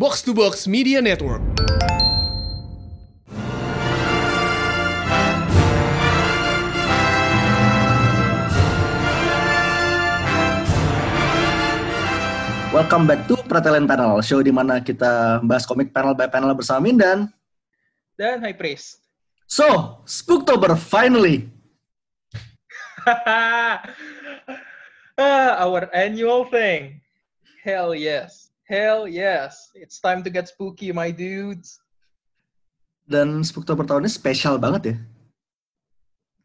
Box to Box Media Network. Welcome back to Pretalent Panel, show di mana kita bahas komik panel by panel bersama Mindan. Dan High Praise. So, Spooktober finally. ah, our annual thing. Hell yes. Hell yes. It's time to get spooky, my dudes. Dan Spooktober tahun ini spesial banget ya.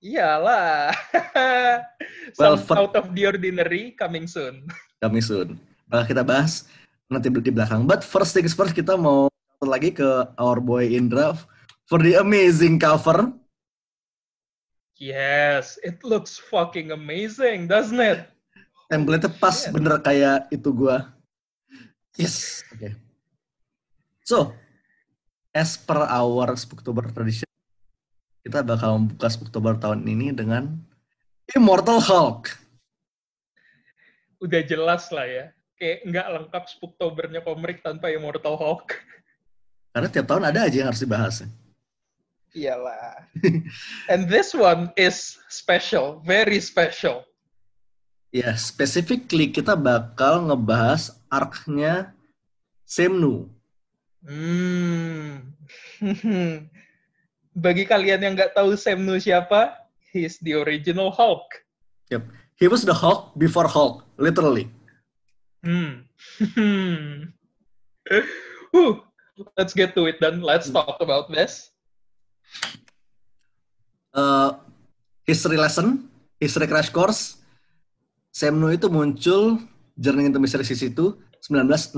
Iyalah. Well, Some out of the ordinary coming soon. Kami soon. Bakal kita bahas nanti di belakang. But first things first, kita mau lagi ke our boy Indra for the amazing cover. Yes, it looks fucking amazing, doesn't it? Template-nya pas shit. bener kayak itu gua. Yes. Oke. So, as per our Spooktober tradition, kita bakal membuka Spooktober tahun ini dengan Immortal Hulk. Udah jelas lah ya. Kayak nggak lengkap Spooktobernya komik tanpa Immortal Hulk. Karena tiap tahun ada aja yang harus dibahas. Iyalah. And this one is special, very special. Ya, specifically kita bakal ngebahas arc-nya Semnu. Hmm. Bagi kalian yang nggak tahu Semnu siapa, he's the original Hulk. He was the Hulk before Hulk, literally. Hmm. Whew. Let's get to it then. Let's talk about this. Uh, history lesson, history crash course. Semnu itu muncul Journey into Mystery itu 1960.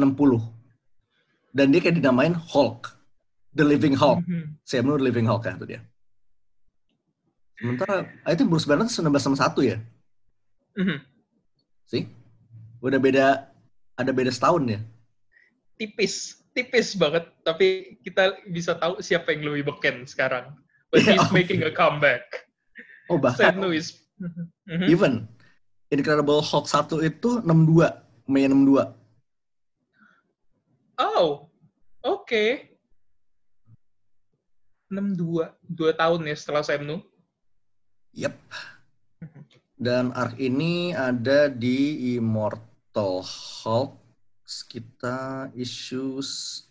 Dan dia kayak dinamain Hulk. The Living Hulk. Mhm. Semnu The Living Hulk ya itu dia. Sementara, ah, itu Bruce Banner 1961 ya? Mhm. Sih? Udah beda, ada beda setahun ya? Tipis, tipis banget. Tapi kita bisa tahu siapa yang lebih beken sekarang. But Yeah, he's making a comeback. Oh bahkan Semnu is. Mhm. even Incredible Hulk 1 itu 62, Mei 62. Oh, oke. 62, dua tahun ya setelah Semnu. Yep. Dan arc ini ada di Immortal Hulk sekitar issues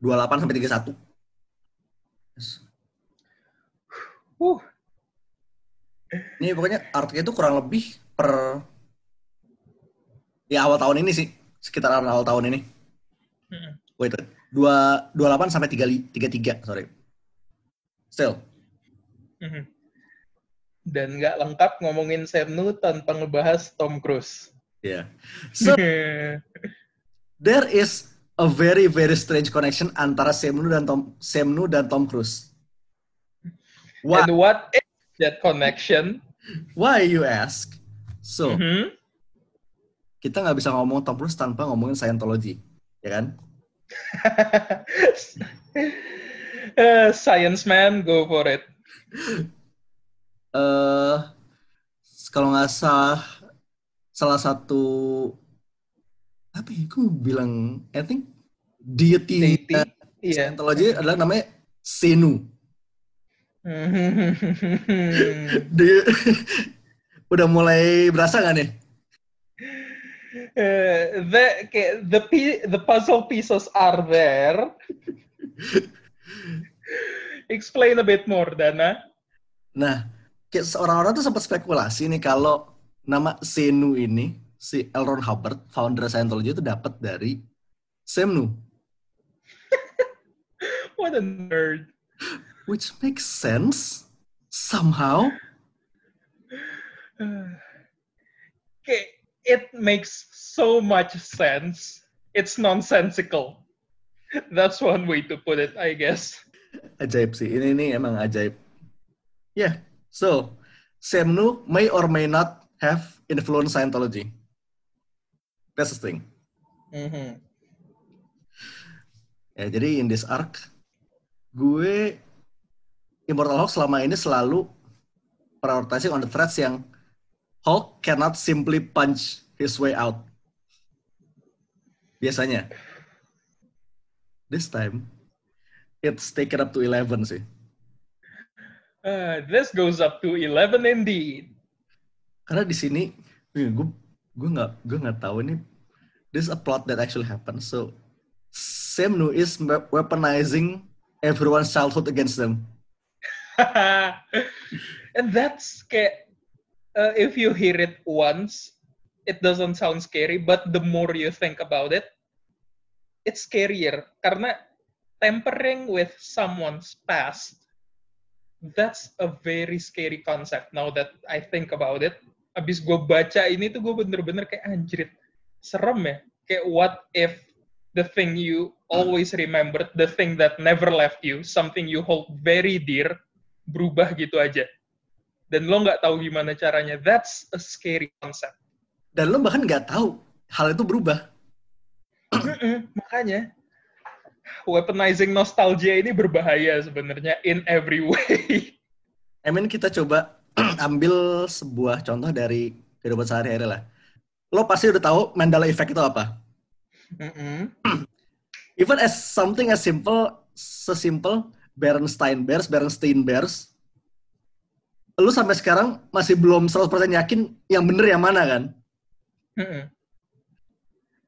28 sampai 31. Yes. Uh, Ini pokoknya arc-nya itu kurang lebih per ya awal tahun ini sih, sekitar awal tahun ini. Mhm. Wait, dua 28 sampai 3 33, sorry. Still. Mhm. Dan nggak lengkap ngomongin Semnu tanpa ngebahas Tom Cruise. Yeah. So there is a very very strange connection antara Semnu dan Tom Semnu dan Tom Cruise. Why? And what is that connection? Why you ask? So Mhm. kita nggak bisa ngomong Tom Cruise tanpa ngomongin Scientology, ya kan? Eh, science man, go for it. Eh kalau nggak salah salah satu apa ya? Gue bilang, I think deity Deity. Iya. Scientology adalah namanya Senu. Dia udah mulai berasa nggak nih? Eh, the the the puzzle pieces are there. Explain a bit more, Dana. Nah, orang-orang tuh sempat spekulasi nih kalau nama Senu ini si L. Ron Hubbard, founder Scientology itu dapat dari Semnu, What a nerd. which makes sense somehow. It makes so much sense. It's nonsensical. That's one way to put it, I guess. Ajaib sih, ini ini emang ajaib. Yeah, so Semnu may or may not have influenced Scientology. That's the thing. Mhm. Ya, jadi in this arc, gue Immortal Hulk selama ini selalu prioritizing on the threats yang Hulk cannot simply punch his way out. Biasanya. this time it's taken up to 11 sih. Uh, this goes up to 11 indeed. Karena di sini gue gue nggak gue nggak tahu ini this is a plot that actually happened. So Semnu is weaponizing everyone's childhood against them. and that's kayak uh, if you hear it once, it doesn't sound scary, but the more you think about it, it's scarier. Karena tampering with someone's past that's a very scary concept now that I think about it. Abis gue baca ini tuh gue bener-bener kayak anjrit serem ya. Kayak what if the thing you always remembered the thing that never left you something you hold very dear berubah gitu aja dan lo nggak tahu gimana caranya that's a scary concept dan lo bahkan nggak tahu hal itu berubah makanya weaponizing nostalgia ini berbahaya sebenarnya in every way I mean kita coba ambil sebuah contoh dari kehidupan sehari-hari lah. Lo pasti udah tahu Mandela Effect itu apa? Mm-hmm. Even as something as simple, sesimpel Bernstein Bears, Bernstein Bears, lo sampai sekarang masih belum 100% yakin yang bener yang mana kan? Mm-hmm.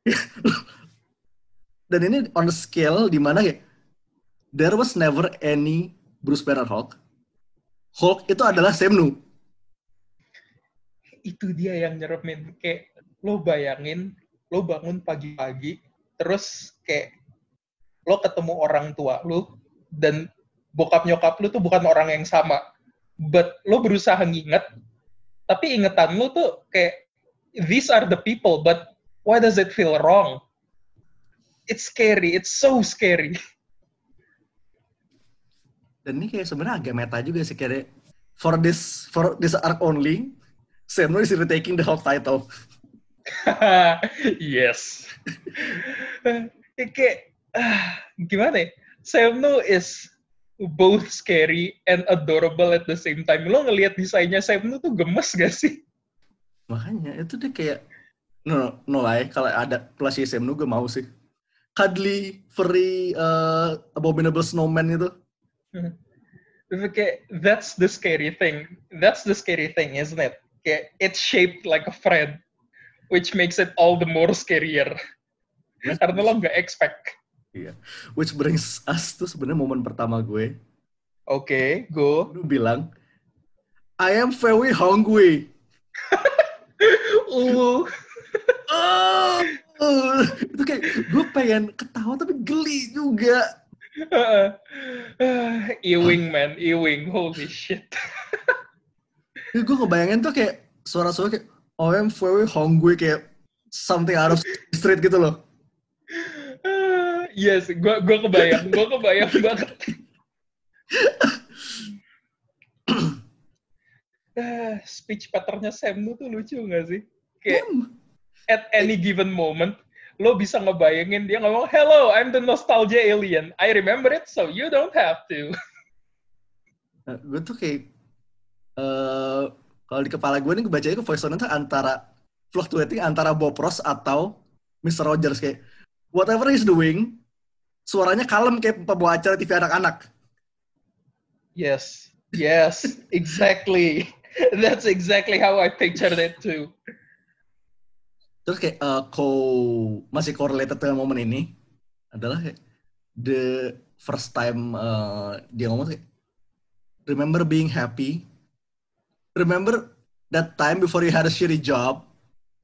Dan ini on a scale di mana ya, there was never any Bruce Banner Hulk Hulk itu adalah Semnu. Itu dia yang nyeremin. Kayak lo bayangin, lo bangun pagi-pagi, terus kayak lo ketemu orang tua lo, dan bokap nyokap lo tuh bukan orang yang sama. But lo berusaha nginget, tapi ingetan lo tuh kayak, these are the people, but why does it feel wrong? It's scary, it's so scary. dan ini kayak sebenarnya agak meta juga sih kayak for this for this arc only Semno is retaking the whole title yes kayak uh, gimana ya Semno is both scary and adorable at the same time lo ngelihat desainnya Semno tuh gemes gak sih makanya itu deh kayak no no lah ya kalau ada plushie Semno gue mau sih cuddly furry uh, abominable snowman itu Okay, that's the scary thing. That's the scary thing, isn't it? Okay, it's shaped like a friend, which makes it all the more scarier. Karena lo nggak expect. Iya. Which brings us to sebenarnya momen pertama gue. Oke, okay, go. Lu bilang, I am very hungry. uh. oh, itu kayak gue pengen ketawa tapi geli juga. Ewing man, Ewing, holy shit. gue ngebayangin tuh kayak suara-suara kayak oh I'm very hungry kayak something out of street gitu loh. Yes, gue gue kebayang, gue kebayang banget. speech patternnya Sam tuh lucu gak sih? Kayak at any given moment, lo bisa ngebayangin dia ngomong, hello, I'm the nostalgia alien. I remember it, so you don't have to. Nah, gue tuh kayak, uh, kalau di kepala gue nih kebaca itu voice tuh antara fluctuating antara Bob Ross atau Mr. Rogers kayak whatever he's doing suaranya kalem kayak pembawa acara TV anak-anak. Yes, yes, exactly. That's exactly how I pictured it too. Terus kayak uh, co masih correlated dengan momen ini adalah kayak the first time uh, dia ngomong kayak remember being happy? Remember that time before you had a shitty job?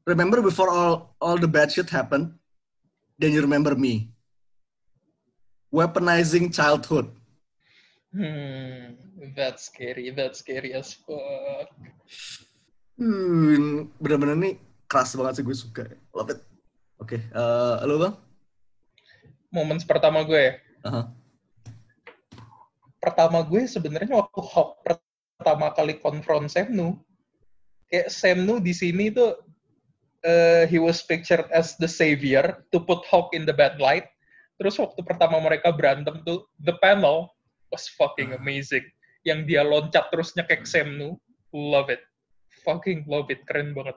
Remember before all all the bad shit happened? Then you remember me weaponizing childhood hmm that's scary that's scary as fuck hmm bener-bener nih keras banget sih gue suka. Love it. Oke, okay. uh, eh, lo bang? Momen pertama gue ya? Uh-huh. Pertama gue sebenarnya waktu Hawk pertama kali konfront Semnu, kayak Semnu di sini tuh uh, he was pictured as the savior to put Hawk in the bad light. Terus waktu pertama mereka berantem tuh, the panel was fucking amazing. Yang dia loncat terus nyekek Semnu, love it. Fucking love it, keren banget.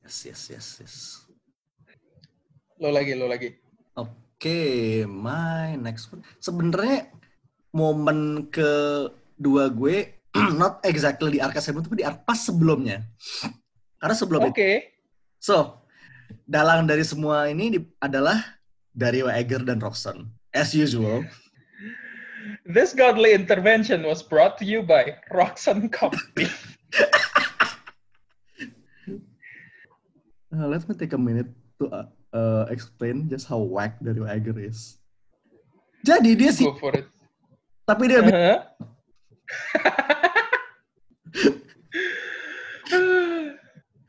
Yes, yes, yes, yes. Lo lagi, lo lagi. Oke, my next one. Sebenarnya momen kedua gue not exactly di arc 7 tapi di arc pas sebelumnya. Karena sebelum Oke. itu. So, dalang dari semua ini di- adalah Dario Eger dan Roxanne. As usual. This godly intervention was brought to you by Roxanne Company. Uh, let me take a minute to uh, uh, explain just how whack Dario Eger is. Jadi dia sih, Go for it. tapi dia Uh-huh.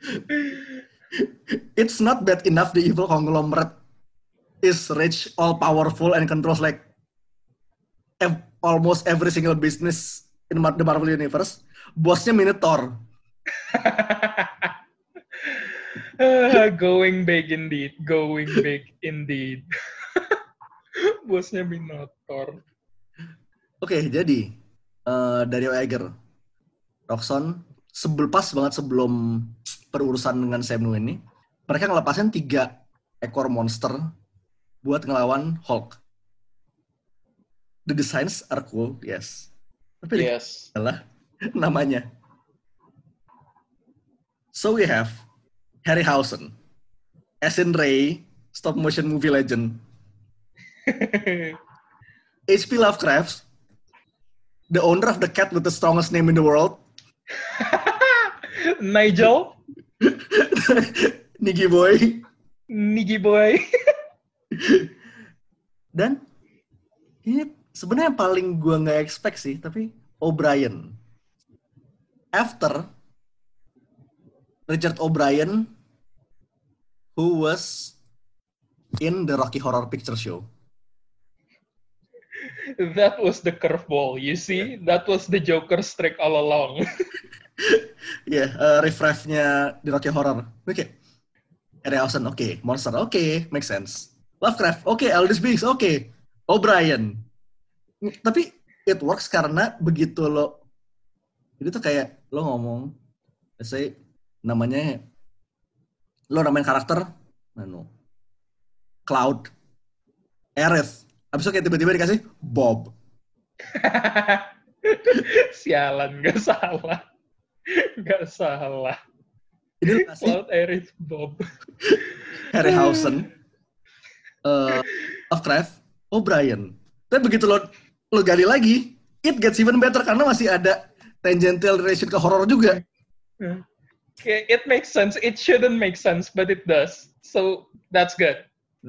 it's not bad enough the evil conglomerate is rich, all powerful, and controls like ev- almost every single business in the Marvel Universe. Bosnya Minotaur. Going big indeed. Going big indeed. Bosnya Minotaur. Oke, jadi eh, Dario Eger, Roxxon, sebel pas banget sebelum perurusan dengan Sam Neill ini, mereka ngelepasin tiga ekor monster buat ngelawan Hulk. The designs are cool, yes. Tapi Yes. adalah namanya. So we have Harryhausen, as in Ray, stop motion movie legend. H.P. Lovecraft, the owner of the cat with the strongest name in the world, Nigel, Niggy Boy, Niggy Boy. dan ini sebenarnya paling gua nggak expect sih, tapi O'Brien. After Richard O'Brien, who was in the Rocky Horror Picture Show. That was the curveball, you see? That was the Joker's trick all along. Ya, yeah, riff-raff-nya di Rocky Horror. Oke. Harryhausen, oke. Monster, oke. Make sense. Lovecraft, oke. Aldous Beast, oke. O'Brien. Tapi it works karena begitu lo... Jadi tuh kayak lo ngomong, say, namanya... Lo namain karakter, anu, Cloud, Aerith. Abis itu kayak tiba-tiba dikasih Bob. Sialan, gak salah. Gak salah. Ini kasih Cloud Aerith Bob. Harryhausen, uh, Lovecraft, O'Brien. Tapi begitu lo lo gali lagi, it gets even better karena masih ada tangential relation ke horror juga. Okay, it makes sense. It shouldn't make sense, but it does. So that's good.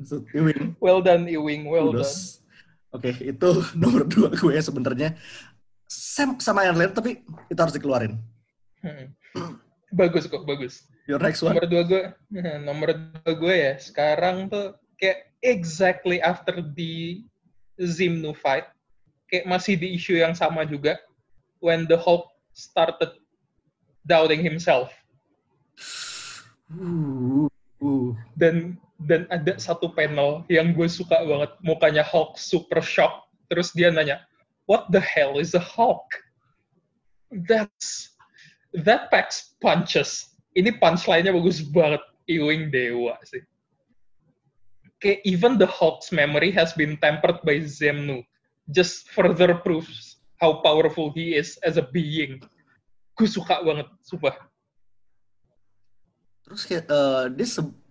So, Ewing, Well done, Ewing. Well done. kudos. Oke, itu nomor dua gue sebenarnya. Sam sama yang lain, tapi itu harus dikeluarin. Hmm. Bagus kok, bagus. Your next one. Nomor dua gue, nomor dua gue ya. Sekarang tuh kayak exactly after the Zimnu fight, kayak masih di isu yang sama juga. When the Hulk started doubting himself. Uh, uh. dan dan ada satu panel yang gue suka banget mukanya Hulk super shock terus dia nanya what the hell is a Hulk that's that packs punches. Ini punchline-nya bagus banget. Ewing Dewa sih. Kayak even the Hulk's memory has been tempered by Zemnu just further proves how powerful he is as a being. Gue suka banget sumpah. Terus kayak eh, dia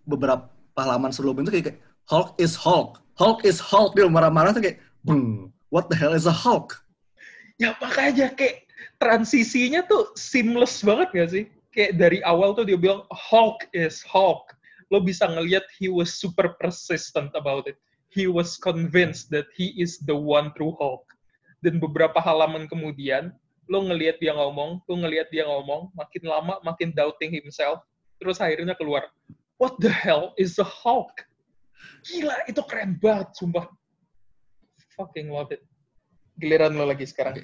beberapa halaman sebelum itu kayak, kayak, Hulk is Hulk, Hulk is Hulk. Dia marah-marah tuh kayak Bung, what the hell is a Hulk? Ya makanya kayak transisinya tuh seamless banget gak sih? Kayak dari awal tuh dia bilang Hulk is Hulk. Lo bisa ngelihat he was super persistent about it. He was convinced that he is the one true Hulk. Dan beberapa halaman kemudian, lo ngelihat dia ngomong, lo ngelihat dia ngomong, makin lama makin doubting himself. Terus akhirnya keluar, what the hell is a Hulk? Gila, itu keren banget, sumpah. Fucking love it. Giliran lo lagi sekarang.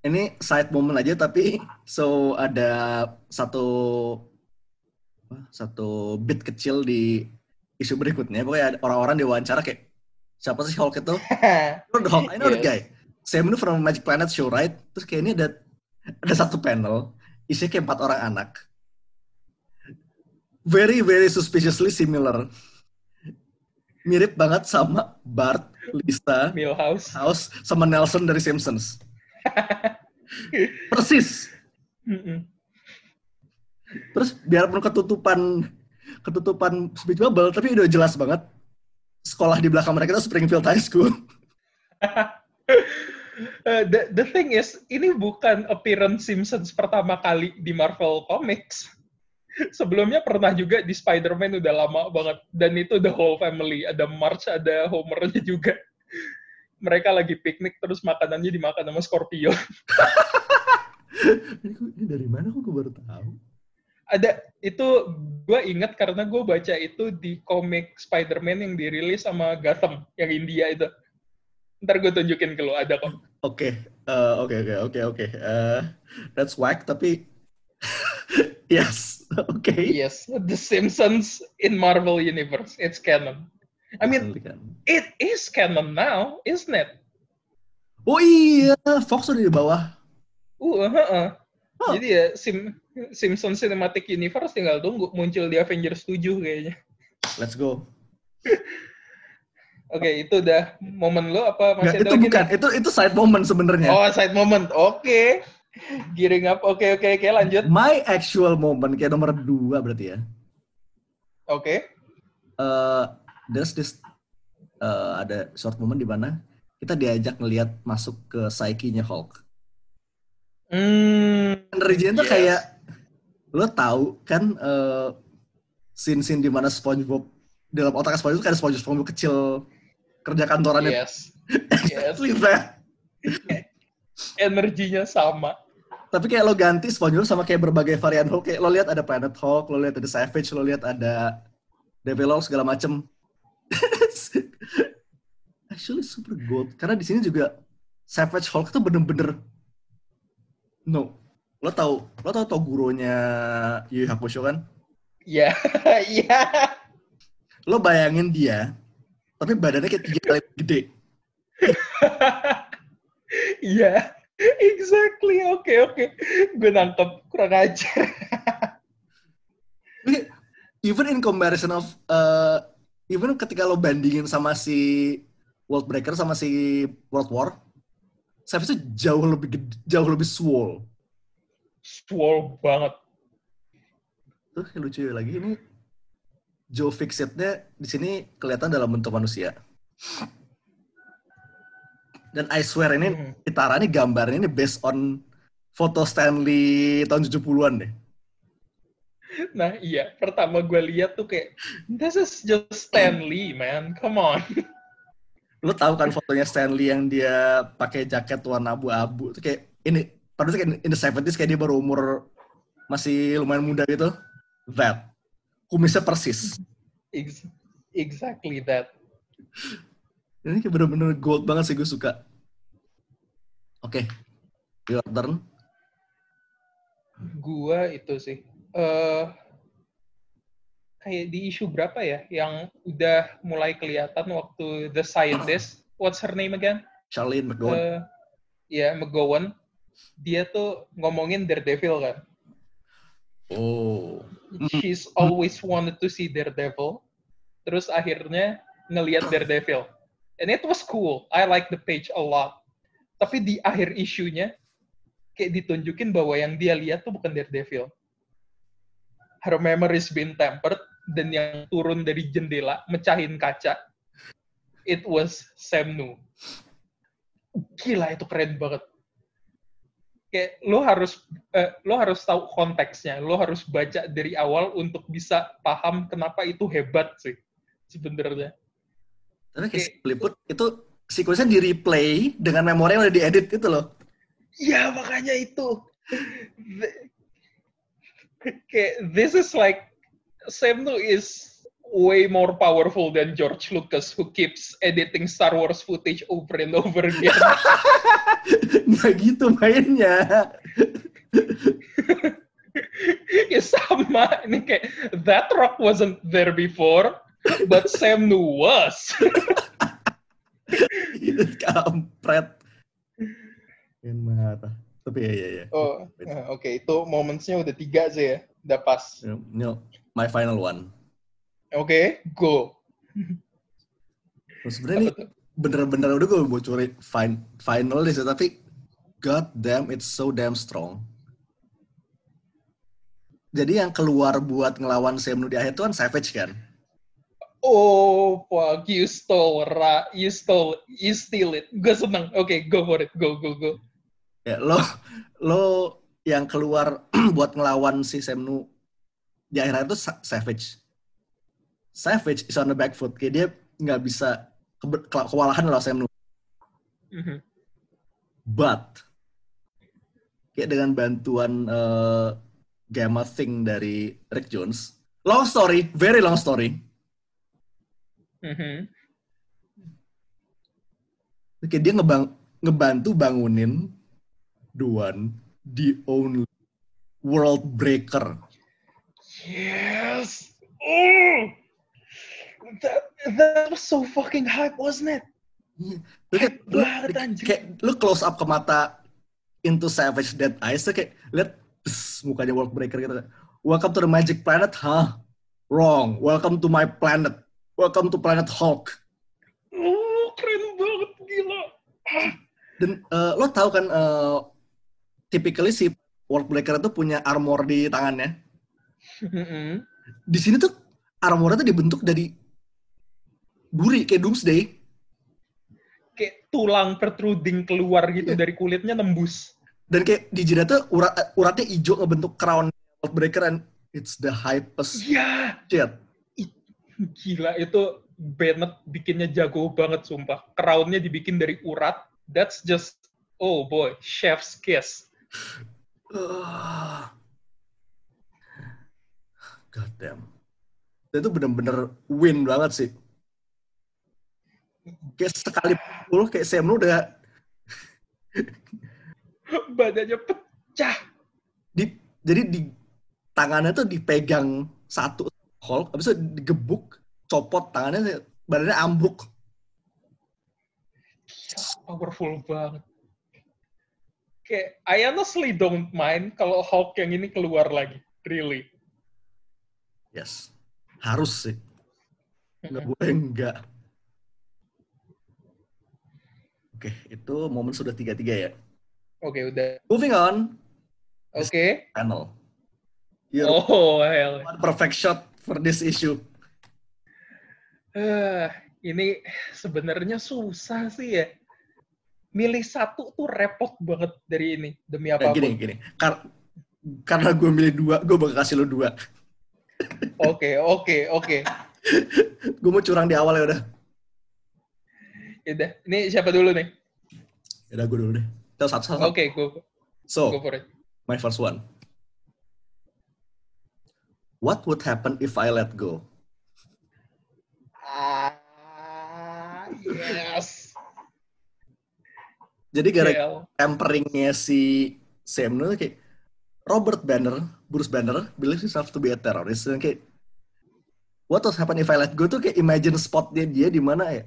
Ini side moment aja tapi so ada satu satu bit kecil di isu berikutnya pokoknya ada orang-orang diwawancara kayak siapa sih Hulk itu? You know the Hulk, I know the Yes. guy. Sam itu from Magic Planet show right? Terus kayak ini ada ada satu panel isinya kayak empat orang anak. Very very suspiciously similar. mirip banget sama Bart, Lisa, Milhouse. House, sama Nelson dari Simpsons. Persis. Mm-mm. Terus biarpun ketutupan ketutupan speech bubble, tapi udah jelas banget sekolah di belakang mereka itu Springfield High School. Uh, the, the thing is, ini bukan appearance Simpsons pertama kali di Marvel Comics. Sebelumnya pernah juga di Spider-Man udah lama banget. Dan itu the whole family. Ada March, ada Homer-nya juga. Mereka lagi piknik, terus makanannya dimakan sama Scorpio. ini, dari mana kok gue baru tahu? Ada, itu gue ingat karena gue baca itu di komik Spider-Man yang dirilis sama Gotham, yang India itu. Ntar gue tunjukin ke lo, ada kok. Oke, eh, oke, oke, oke, oke. Eh, That's whack, tapi yes, oke. Yes, The Simpsons in Marvel Universe. It's canon. I mean, it is canon now, isn't it? Oh iya, Fox udah di bawah. Uh, heeh. Oh. Jadi ya Sim Simpson Cinematic Universe tinggal tunggu muncul di Avengers 7 kayaknya. Let's go. Oke, itu udah momen lo apa Nggak, masih ada itu lagi? bukan, nih? itu itu side moment sebenarnya. Oh, side moment. Oke. Gearing up. Oke, oke, oke, lanjut. My actual moment kayak nomor dua berarti ya. Oke. Eh, there's this eh, ada short moment di mana kita diajak ngelihat masuk ke psyche-nya Hulk. Hmm. Energinya tuh yes. kayak lo tahu kan eh, scene-scene di mana SpongeBob dalam otak SpongeBob itu kayak SpongeBob, SpongeBob kecil kerja kantorannya Yes. Yes. that. Energinya sama. Tapi kayak lo ganti SpongeBob sama kayak berbagai varian Hulk. Kayak lo lihat ada Planet Hulk, lo lihat ada Savage, lo lihat ada Devil Hulk segala macem. Actually super good. Karena di sini juga Savage Hulk tuh bener-bener no. Lo tau, lo tau Toguro-nya Yu Hakusho kan? Iya. Iya. Lo bayangin dia, tapi badannya kayak tiga kali gede. Iya. Exactly. Oke, oke. Gue nangkep. Kurang ajar. Even in comparison of uh, even ketika lo bandingin sama si World Breaker sama si World War, Savage itu jauh lebih gede, jauh lebih swole. Swole banget. Tuh lucu lagi ini Joe Fixitnya di sini kelihatan dalam bentuk manusia. Dan I swear ini Hmm. Itara ini gambarnya ini based on foto Stanley tahun 70-an deh. Nah, iya. Pertama gue lihat tuh kayak, this is just Stanley, man. Come on. Lo tahu kan fotonya Stanley yang dia pakai jaket warna abu-abu itu kayak ini pada kayak in the 70s kayak dia baru umur masih lumayan muda gitu. That. Kumisnya persis. Ex- exactly that. Ini kayak bener-bener gold banget sih gue suka. Oke. Your turn. Gua itu sih. Eh kayak di isu berapa ya yang udah mulai kelihatan waktu The Scientist. What's her name again? Charlene McGowan. Eh, ya, McGowan. Dia tuh ngomongin Daredevil kan. oh. She's always wanted to see Daredevil. Terus akhirnya ngelihat Daredevil. And it was cool. I like the page a lot. Tapi di akhir isunya, kayak ditunjukin bahwa yang dia lihat tuh bukan Daredevil. Her memory's been tempered, dan yang turun dari jendela, mecahin kaca, it was Sam Nu. Gila, itu keren banget. Kayak lo harus eh, lo harus tahu konteksnya, lo harus baca dari awal untuk bisa paham kenapa itu hebat sih sebenarnya. Tapi kayak Oke. Liput itu sequence-nya di replay dengan memori yang udah diedit gitu loh. Iya makanya itu. Kayak this is like Sam Nu is way more powerful than George Lucas who keeps editing Star Wars footage over and over again. Nggak gitu mainnya. ya sama ini kayak that rock wasn't there before but Sam Nu was. Kampret. Yang marah. Tapi ya ya ya. Oh, eh, oke itu momentsnya udah tiga sih ya, udah pas. Ini my final one. Oke, go. Sebenarnya ini bener-bener udah gue bocorin fin final sih, tapi god damn it's so damn strong. Jadi yang keluar buat ngelawan Semnu di akhir itu kan Savage kan? Oh, fuck, you stole, Ra. You stole, you steal it. Gue seneng. Oke, go for it. Go, go, go. Ya, lo lo yang keluar buat ngelawan si Semnu di akhir itu Sa- Savage. Savage is on the back foot. Kayak dia nggak bisa ke- ke- kewalahan lawan Semnu. Mhm. But kayak dengan bantuan eh, Gamma Thing dari Rick Jones. Long story, very long story. Mhm. Kayak dia ngebang, ngebantu bangunin Duan, the only world breaker. Yes. Oh, that that was so fucking hype, wasn't it? Lu kayak, lu, kayak lu close up ke mata into Savage Dead Eyes tuh kayak lihat pss, mukanya world breaker gitu. Welcome to the magic planet, huh? Wrong. Welcome to my planet. Welcome to planet Hulk. Oh, keren banget, gila. Ah. Dan eh, lo tahu kan eh typically si world breaker itu punya armor di tangannya. Di sini tuh armornya tuh dibentuk dari duri kayak Doomsday. Kayak tulang protruding keluar gitu dari kulitnya nembus. Dan kayak di jidat tuh urat uratnya hijau ngebentuk crown world breaker and it's the hypest Iya, shit. gila itu Bennett bikinnya jago banget sumpah. Crownnya dibikin dari urat. That's just oh boy, chef's kiss. Uh, God damn. Dan itu bener-bener win banget sih. Kayak sekali pukul kayak Sam lu udah Badannya pecah. di jadi di tangannya tuh dipegang satu Hulk, habis itu digebuk, copot tangannya, badannya ambruk. Powerful banget. Kayak, I honestly don't mind kalau Hulk yang ini keluar lagi. Really. Yes. Harus sih. Nggak boleh enggak. Oke, itu momen sudah tiga-tiga ya. Oke, udah. Moving on, Oke. panel. Your Oh, hell. one perfect shot for this issue. Eh, ini sebenarnya susah sih ya. Milih satu tuh repot banget dari ini. Demi Nah, apa pun. gini, gini. Kar- karena gue milih dua, gue bakal kasih lo dua. Oke, oke, oke. Gue mau curang di awal ya udah. Yaudah, ini siapa dulu nih? Ya udah gue dulu deh. Kita satu-satu. Oke, go, go So, for it. my first one. What would happen if I let go? Ah, yes. Jadi gara Hell. temperingnya si Sam itu kayak Robert Banner, Bruce Banner, believes himself to be a terrorist. Dan kayak, what would happen if I let go tuh kayak imagine spotnya dia di mana ya?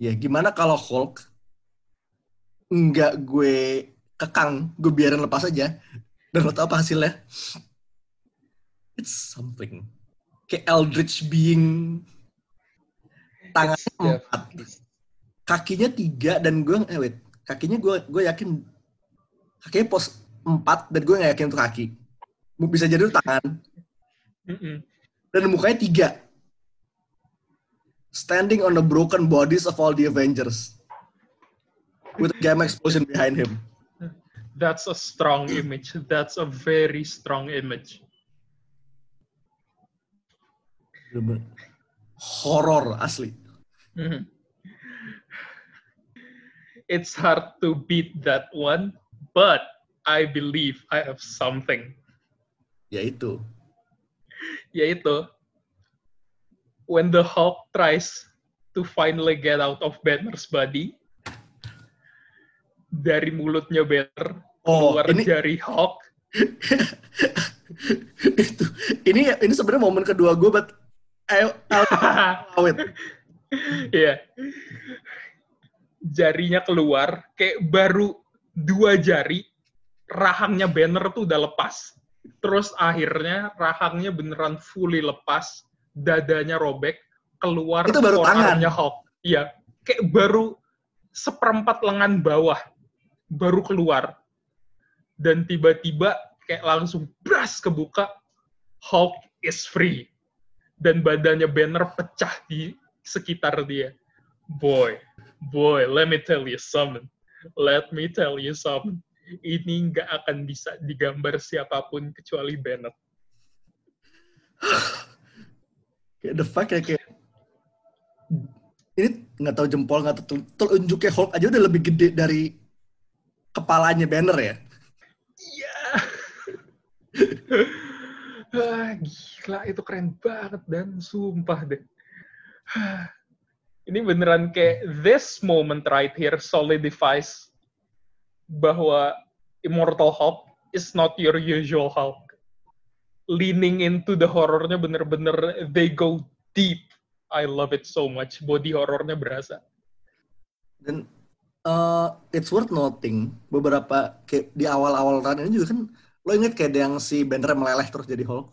Ya gimana kalau Hulk nggak gue kekang, gue biarin lepas aja. Dan lo tau apa hasilnya? It's something. Kayak Eldritch being tangan empat, kakinya tiga dan gue eh wait, kakinya gue gue yakin kakinya pos empat dan gue nggak yakin itu kaki. Bisa jadi itu tangan dan mukanya tiga. Standing on the broken bodies of all the Avengers. With a gamma explosion behind him. That's a strong image. That's a very strong image. Horor asli. Mhm. It's hard to beat that one, but I believe I have something. Ya itu. Yaitu, when the Hulk tries to finally get out of Banner's body, dari mulutnya Banner Oh, keluar ini jari Hulk. itu. Ini ini sebenarnya momen kedua gue, but I, I'll it. Iya. Jarinya keluar, kayak baru dua jari, rahangnya banner tuh udah lepas. Terus akhirnya rahangnya beneran fully lepas, dadanya robek, keluar Itu baru tangan. forearmnya Hulk. Iya, kayak baru seperempat lengan bawah baru keluar dan tiba-tiba kayak langsung bras kebuka Hulk is free dan badannya Banner pecah di sekitar dia boy boy let me tell you something. Let me tell you something. Ini nggak akan bisa digambar siapa pun kecuali Banner kayak the fact kayak, kayak ini nggak tahu jempol nggak tahu telunjuknya Hulk aja udah lebih gede dari kepalanya banner ya. Iya. Ah, gila itu keren banget dan. Sumpah deh ini beneran kayak this moment right here solidifies bahwa Immortal Hulk is not your usual Hulk leaning into the horrornya bener-bener they go deep. I love it so much. Body horrornya berasa. Dan uh, it's worth noting beberapa kayak di awal-awal run ini juga kan lo inget kayak yang si Banner meleleh terus jadi Hulk.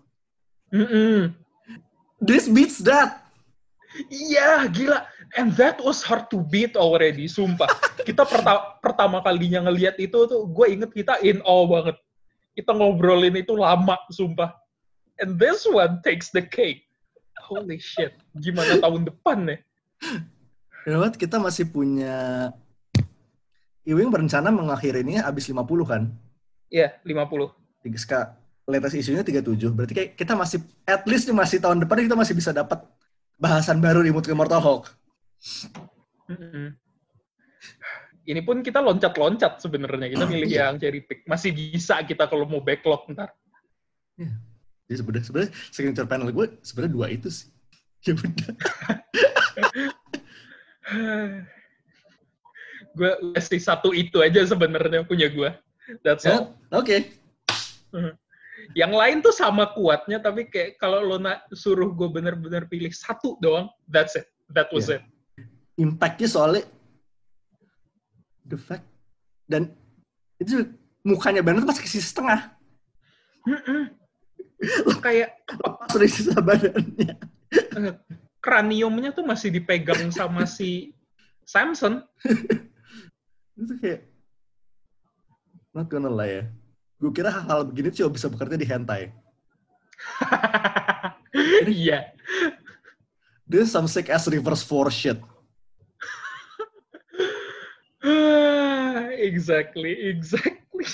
Mm -mm. This beats that. Iya, gila. And that was hard to beat already, sumpah. Kita perta pertama kalinya ngelihat itu tuh, gue inget kita in awe banget. Kita ngobrolin itu lama, sumpah and this one takes the cake. Holy shit, gimana tahun depan nih? Know what? Kita masih punya Ewing berencana mengakhiri ini habis 50 kan? Iya, yeah, 50. Tiga latest isunya 37. Berarti kayak kita masih at least nih masih tahun depan kita masih bisa dapat bahasan baru di Mutu Immortal Hulk. Ini pun kita loncat-loncat sebenarnya. Kita milih iya. yang cherry pick. Masih bisa kita kalau mau backlog ntar. Yeah. Jadi sebenarnya sebenarnya signature panel gue sebenarnya dua itu sih. Ya udah. gue kasih satu itu aja sebenarnya punya gue. That's all. Oke. Okay. Yang lain tuh sama kuatnya, tapi kayak kalau lo suruh gue bener-bener pilih satu doang, that's it. That was yeah. it. Impactnya soalnya the fact dan itu mukanya bener pas kasih setengah. Mm -mm kayak lepas dari sisa badannya. Kraniumnya tuh masih dipegang sama si Samson. itu kayak not gonna lie ya. Gue kira hal-hal begini cuma bisa bekerja di hentai. Iya. This some sick ass reverse for shit. Exactly, exactly.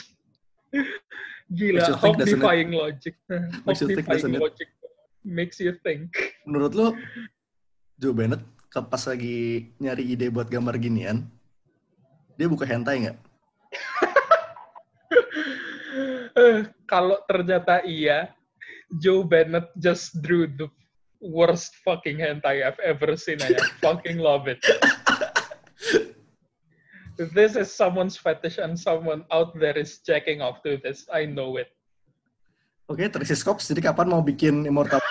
Gila, hope defying logic. hope defying logic makes you think. Menurut lo, Joe Bennett pas lagi nyari ide buat gambar ginian, dia buka hentai nggak? uh, kalau ternyata iya, Joe Bennett just drew the worst fucking hentai I've ever seen. I fucking love it. This is someone's fetish and someone out there is checking off to this. I know it. Oke, okay, Trisiskops, jadi kapan mau bikin Immortal?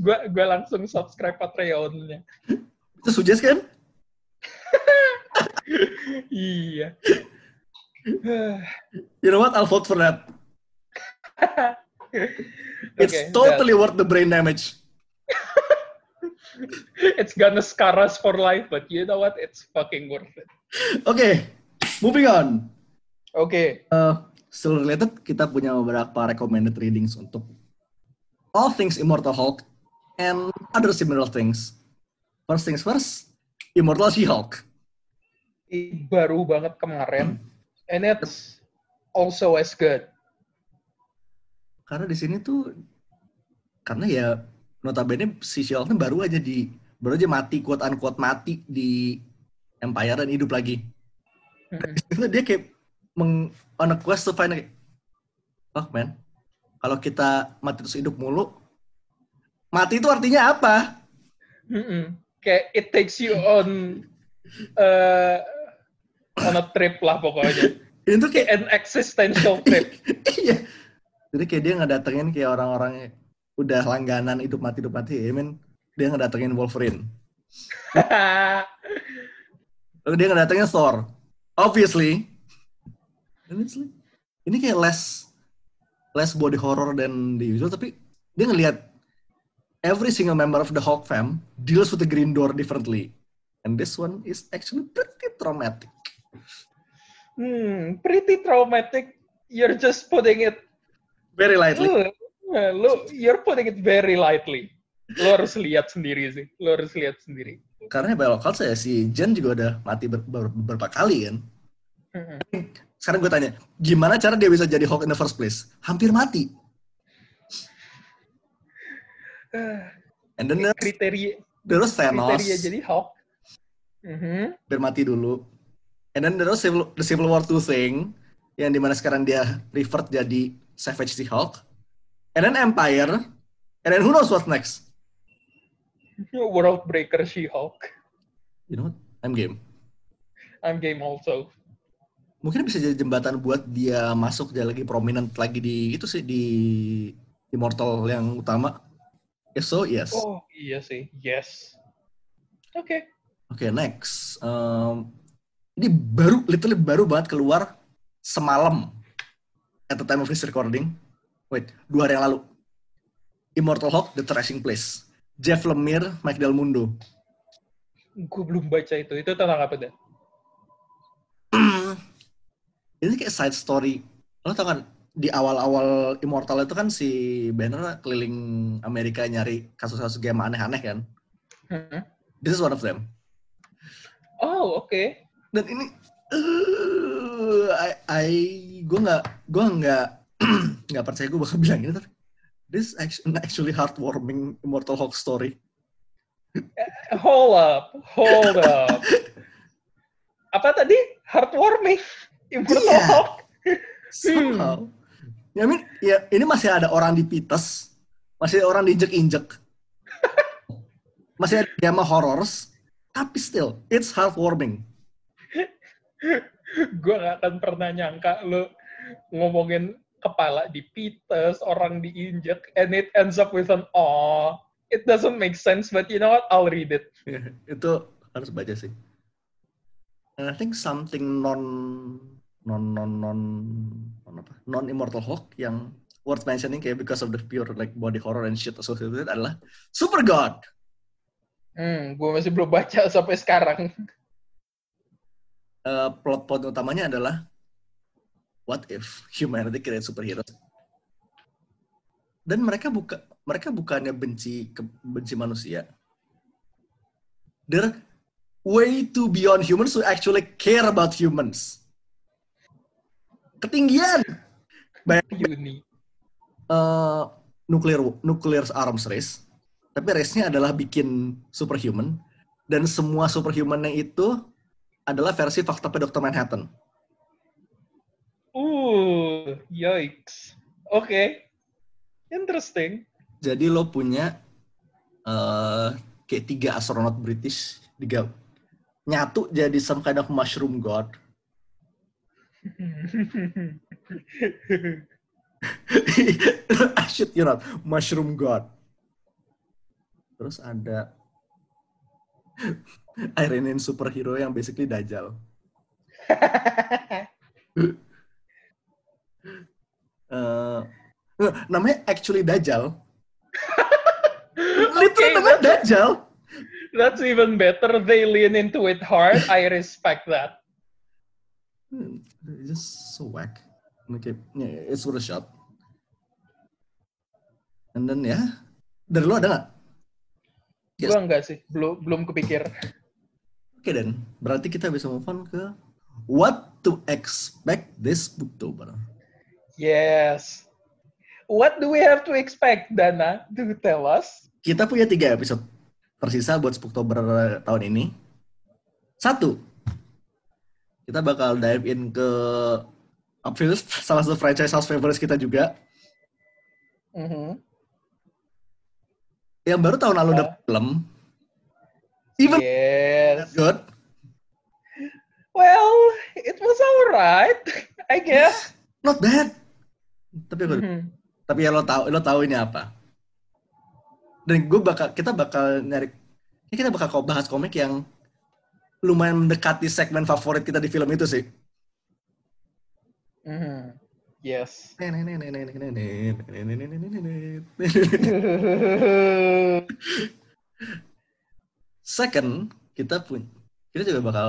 gua gua langsung subscribe Patreon-nya. Itu suggest kan? iya. you know what? I'll vote for that. It's okay, totally that. worth the brain damage. it's gonna scar us for life, but you know what? It's fucking worth it. Oke, okay, moving on. Oke. Okay. Uh, still related, kita punya beberapa recommended readings untuk all things Immortal Hulk and other similar things. First things first, Immortal She-Hulk. Baru banget kemarin, and it's also as good. Karena di sini tuh, karena ya notabene si She-Hulk baru aja di baru aja mati quote unquote mati di Empire dan hidup lagi. Hmm. dia kayak meng, on a quest to find oh man, kalau kita mati terus hidup mulu, mati itu artinya apa? Mm-mm. Kayak it takes you on uh, on a trip lah pokoknya. Itu kayak an existential trip. iya. Jadi kayak dia nggak datengin kayak orang-orang udah langganan hidup mati hidup mati ya men dia ngedatengin Wolverine lalu dia ngedatengin Thor obviously ini kayak less less body horror dan the usual tapi dia ngelihat every single member of the Hulk fam deals with the Green Door differently. And this one is actually pretty traumatic. Hmm, pretty traumatic. You're just putting it Very lightly. Eh, lu, you're putting it very lightly. Lu harus lihat sendiri sih. Lu harus lihat sendiri. Karena by lokal saya si Jen juga udah mati ber- ber- beberapa kali kan. Mm-mm. Sekarang gue tanya, gimana cara dia bisa jadi Hulk in the first place? Hampir mati. Eh, And then kriteria there's Thanos, kriteria jadi Hulk. Mhm. hampir mati dulu. And then Civil, the Civil War 2 thing, yang di mana sekarang dia revert jadi Savage the Hulk. And then Empire, and then who knows what's next? World Breaker She-Hulk. You know what? I'm game. I'm game also. Mungkin bisa jadi jembatan buat dia masuk dia lagi prominent lagi di itu sih di Immortal yang utama. If so, yes. Oh, iya sih. Yes. Oke. Oke, next. Um, ini baru, literally baru banget keluar semalam at the time of this recording. Wait, dua hari yang lalu. Immortal Hulk, The Thrashing Place. Jeff Lemire, Mike Del Mundo. Gue belum baca itu. Itu tentang apa dah? ini kayak side story. Lo tau kan, di awal-awal Immortal itu kan si Banner keliling Amerika nyari kasus-kasus game aneh-aneh kan. Hmm. This is one of them. Oh, oke. dan ini uh, I, I gue nggak gue nggak nggak percaya gue bakal bilang ini tapi this actually, actually heartwarming Immortal Hulk story Hold up. Hold up. apa tadi? Heartwarming. Immortal Iya. Hulk. somehow ya I mean ya ini masih ada orang dipites masih ada orang diinjek-injek masih ada drama horrors tapi still it's heartwarming gue gak akan pernah nyangka lu ngomongin kepala dipites, orang diinjek, and it ends up with an aw. It doesn't make sense, but you know what? I'll read it. itu harus baca sih and I think something non non non non non apa non immortal Hulk yang worth mentioning kayak because of the pure like body horror and shit associated with it adalah Super God Hmm, gue masih belum baca sampai sekarang. Eh, plot point utamanya adalah what if humanity create superheroes dan mereka buka mereka bukannya benci ke, benci manusia they're way too beyond humans to actually care about humans ketinggian Uni. eh nuclear nuclear arms race tapi race-nya adalah bikin superhuman dan semua superhuman itu adalah versi fakta Dr. Manhattan. Uh, yikes. Oke. Interesting. Jadi lo punya eh kayak tiga astronot British tiga nyatu jadi some kind of mushroom god. I shit you not, mushroom god. Terus ada Iranian superhero yang basically Dajjal. Eh, namanya actually Dajjal. Literally Okay, namanya Dajjal. that's even better. They lean into it hard. I respect that. Hmm, it's just so whack. Okay, yeah, it's worth a shot. And then ya, dari lo ada nggak? Yes. Gue enggak sih. Belum belum kepikir. Oke dan berarti kita bisa move on ke what to expect this Booktober. Yes. What do we have to expect, Dana? Do tell us. Kita punya tiga episode tersisa buat Spooktober tahun ini. Satu, kita bakal dive in ke Upfield, salah satu franchise house favorites kita juga. Mhm. Yang baru tahun lalu dapet film. Even Yes. good. Well, it was alright, I guess. Not bad. Tapi aku- Mhm. tapi ya lo tahu lo tahu ini apa. Dan gue bakal kita bakal nyari ya kita bakal bahas komik yang lumayan mendekati segmen favorit kita di film itu sih. Mhm. Yes. Second, kita pun kita juga bakal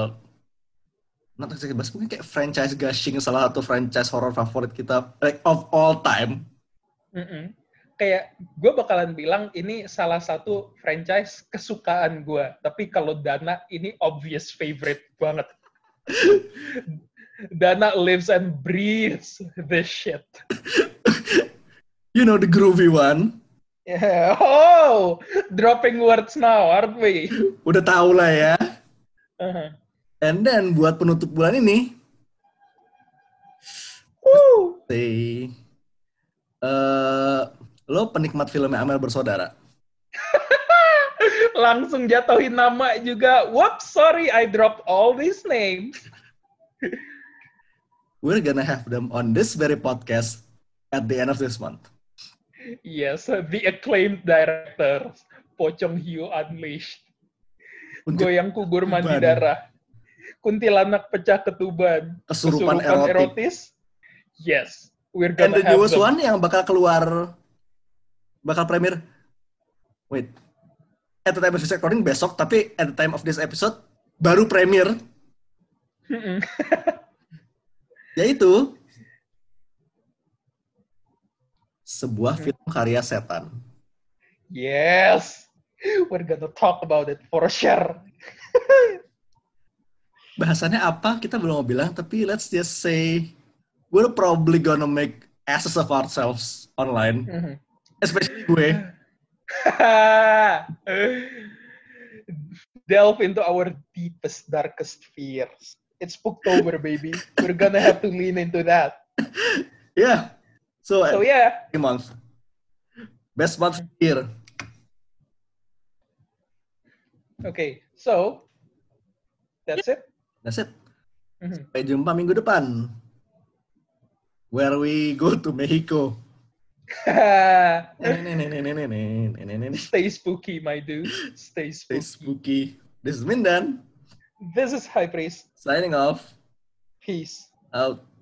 nanti kita bahas mungkin kayak franchise gushing salah satu franchise horror favorit kita like of all time. Mm-mm. Kayak gue bakalan bilang ini salah satu franchise kesukaan gue. Tapi kalau Dana ini obvious favorite banget. Dana lives and breathes this shit. You know the groovy one. Yeah. Oh, dropping words now, aren't we? Udah tau lah ya. Uh-huh. And then buat penutup bulan ini, Woo! say, eh lo penikmat filmnya Amel Bersaudara. Langsung jatuhin nama juga. Whoops, sorry, I dropped all these names. We're gonna have them on this very podcast at the end of this month. Yes, the acclaimed director, Pocong Hiu Unleashed. Untuk Goyang kubur mandi darah. Kuntilanak pecah ketuban. kesurupan erotik. erotis. Yes, we're And gonna the have newest them. one yang bakal keluar, bakal premier. Wait, at the time of this recording besok, tapi at the time of this episode baru premier, yaitu sebuah film karya setan. yes, we're gonna talk about it for sure. Bahasannya apa? Kita belum mau bilang, tapi let's just say we're probably gonna make asses of ourselves online, Mhm. especially gue. Delve into our deepest, darkest fears. It's Spooktober, baby. We're gonna have to lean into that. Yeah. So, So yeah, every month. Best month year. okay. So that's it. That's it. Mhm. Sampai jumpa minggu depan. Where we go to Mexico. Stay spooky, my dude. Stay Stay spooky. spooky. This is Mindan. This is High Priest. Signing off. Peace. Out.